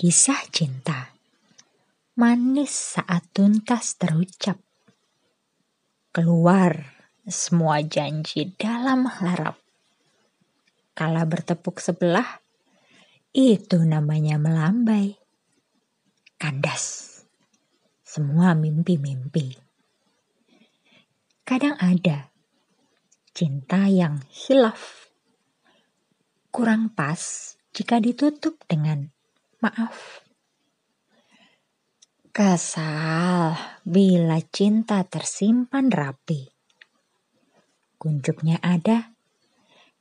Kisah cinta manis saat tuntas terucap. Keluar semua janji dalam harap. Kala bertepuk sebelah, itu namanya melambai. Kandas semua mimpi-mimpi. Kadang ada cinta yang hilaf, kurang pas jika ditutup dengan maaf. Kesal bila cinta tersimpan rapi. Kunjuknya ada,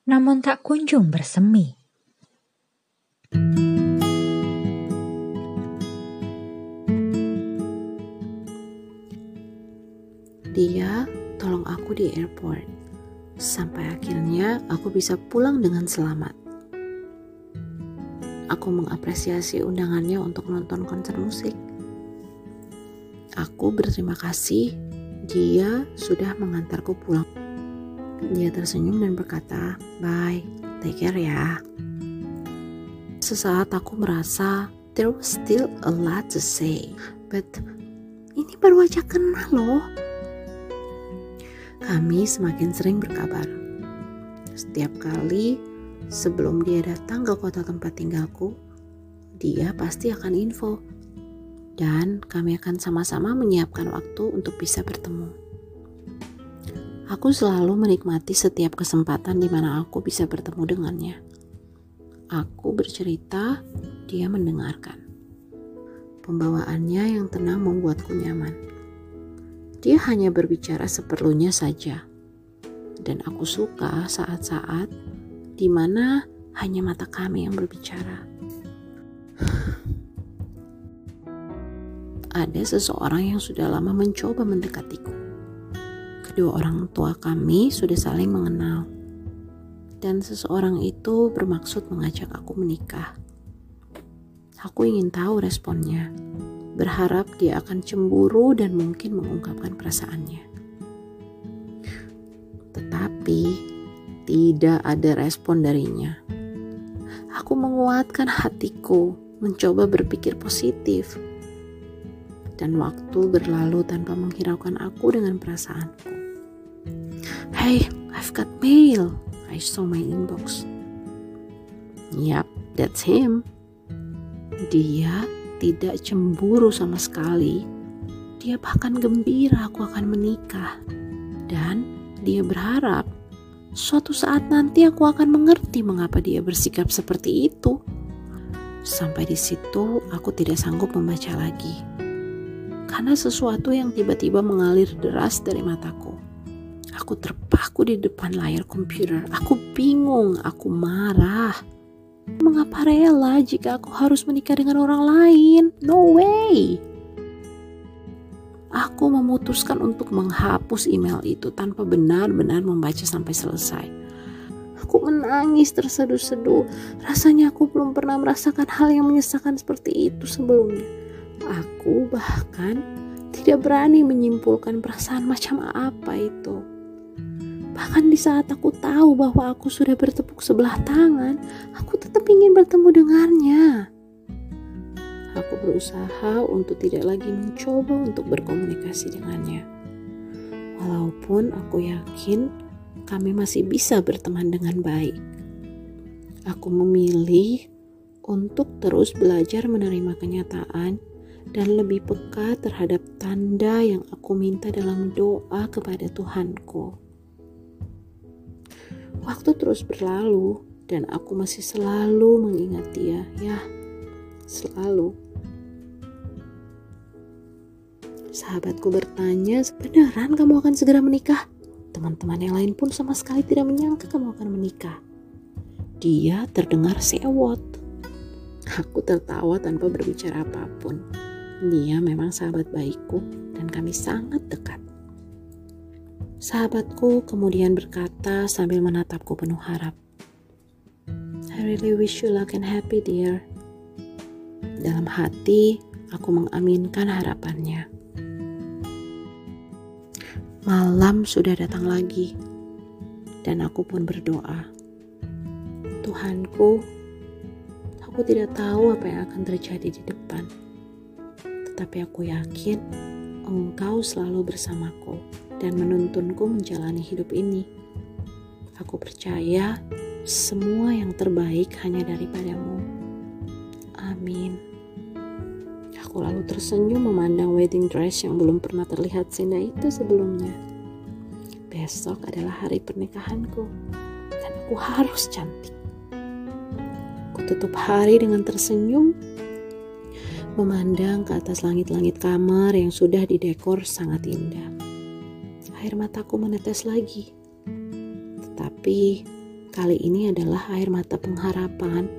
namun tak kunjung bersemi. Dia tolong aku di airport. Sampai akhirnya aku bisa pulang dengan selamat aku mengapresiasi undangannya untuk nonton konser musik. Aku berterima kasih dia sudah mengantarku pulang. Dia tersenyum dan berkata, "Bye, take care ya." Sesaat aku merasa there was still a lot to say, but ini baru aja kenal loh. Kami semakin sering berkabar. Setiap kali sebelum dia datang ke kota tempat tinggalku, dia pasti akan info. Dan kami akan sama-sama menyiapkan waktu untuk bisa bertemu. Aku selalu menikmati setiap kesempatan di mana aku bisa bertemu dengannya. Aku bercerita, dia mendengarkan. Pembawaannya yang tenang membuatku nyaman. Dia hanya berbicara seperlunya saja. Dan aku suka saat-saat di mana hanya mata kami yang berbicara. Ada seseorang yang sudah lama mencoba mendekatiku. Kedua orang tua kami sudah saling mengenal, dan seseorang itu bermaksud mengajak aku menikah. Aku ingin tahu responnya, berharap dia akan cemburu dan mungkin mengungkapkan perasaannya. Tetapi tidak ada respon darinya. Aku menguatkan hatiku, mencoba berpikir positif. Dan waktu berlalu tanpa menghiraukan aku dengan perasaanku. Hey, I've got mail. I saw my inbox. Yap, that's him. Dia tidak cemburu sama sekali. Dia bahkan gembira aku akan menikah. Dan dia berharap Suatu saat nanti aku akan mengerti mengapa dia bersikap seperti itu. Sampai di situ aku tidak sanggup membaca lagi. Karena sesuatu yang tiba-tiba mengalir deras dari mataku. Aku terpaku di depan layar komputer. Aku bingung, aku marah. Mengapa rela jika aku harus menikah dengan orang lain? No way! Aku memutuskan untuk menghapus email itu tanpa benar-benar membaca sampai selesai. Aku menangis terseduh-seduh. Rasanya aku belum pernah merasakan hal yang menyesakan seperti itu sebelumnya. Aku bahkan tidak berani menyimpulkan perasaan macam apa itu. Bahkan di saat aku tahu bahwa aku sudah bertepuk sebelah tangan, aku tetap ingin bertemu dengannya. Berusaha untuk tidak lagi mencoba untuk berkomunikasi dengannya. Walaupun aku yakin kami masih bisa berteman dengan baik. Aku memilih untuk terus belajar menerima kenyataan dan lebih peka terhadap tanda yang aku minta dalam doa kepada Tuhanku. Waktu terus berlalu dan aku masih selalu mengingat dia, ya, selalu. Sahabatku bertanya, beneran kamu akan segera menikah? Teman-teman yang lain pun sama sekali tidak menyangka kamu akan menikah. Dia terdengar sewot. Aku tertawa tanpa berbicara apa pun. Dia memang sahabat baikku dan kami sangat dekat. Sahabatku kemudian berkata sambil menatapku penuh harap. I really wish you luck and happy dear. Dalam hati, aku mengaminkan harapannya. Malam sudah datang lagi, dan aku pun berdoa. Tuhanku, aku tidak tahu apa yang akan terjadi di depan, tetapi aku yakin Engkau selalu bersamaku dan menuntunku menjalani hidup ini. Aku percaya semua yang terbaik hanya daripadamu. Amin. Aku lalu tersenyum memandang wedding dress yang belum pernah terlihat seindah itu sebelumnya. Besok adalah hari pernikahanku dan aku harus cantik. Aku tutup hari dengan tersenyum memandang ke atas langit-langit kamar yang sudah didekor sangat indah. Air mataku menetes lagi. Tetapi kali ini adalah air mata pengharapan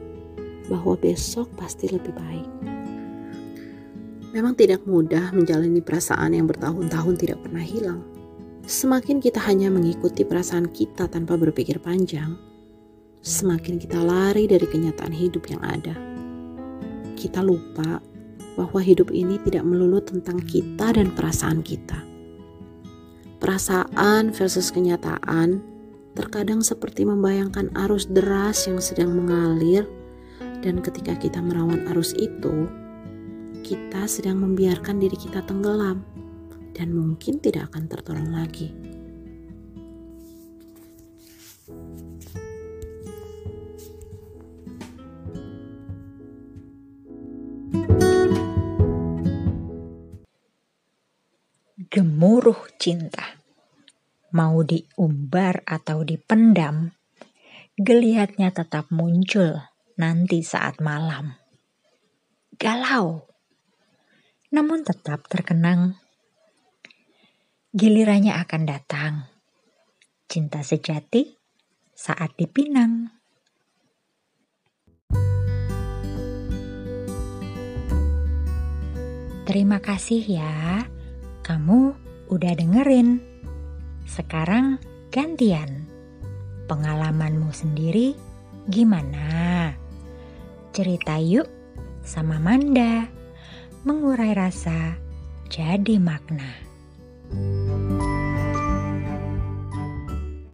bahwa besok pasti lebih baik. Memang tidak mudah menjalani perasaan yang bertahun-tahun tidak pernah hilang. Semakin kita hanya mengikuti perasaan kita tanpa berpikir panjang, semakin kita lari dari kenyataan hidup yang ada. Kita lupa bahwa hidup ini tidak melulu tentang kita dan perasaan kita. Perasaan versus kenyataan terkadang seperti membayangkan arus deras yang sedang mengalir, dan ketika kita merawan arus itu, kita sedang membiarkan diri kita tenggelam dan mungkin tidak akan tertolong lagi. gemuruh cinta. Mau diumbar atau dipendam, geliatnya tetap muncul nanti saat malam. Galau, namun tetap terkenang. Gilirannya akan datang. Cinta sejati saat dipinang. Terima kasih ya kamu udah dengerin. Sekarang gantian. Pengalamanmu sendiri gimana? Cerita yuk sama Manda. Mengurai rasa jadi makna. thank you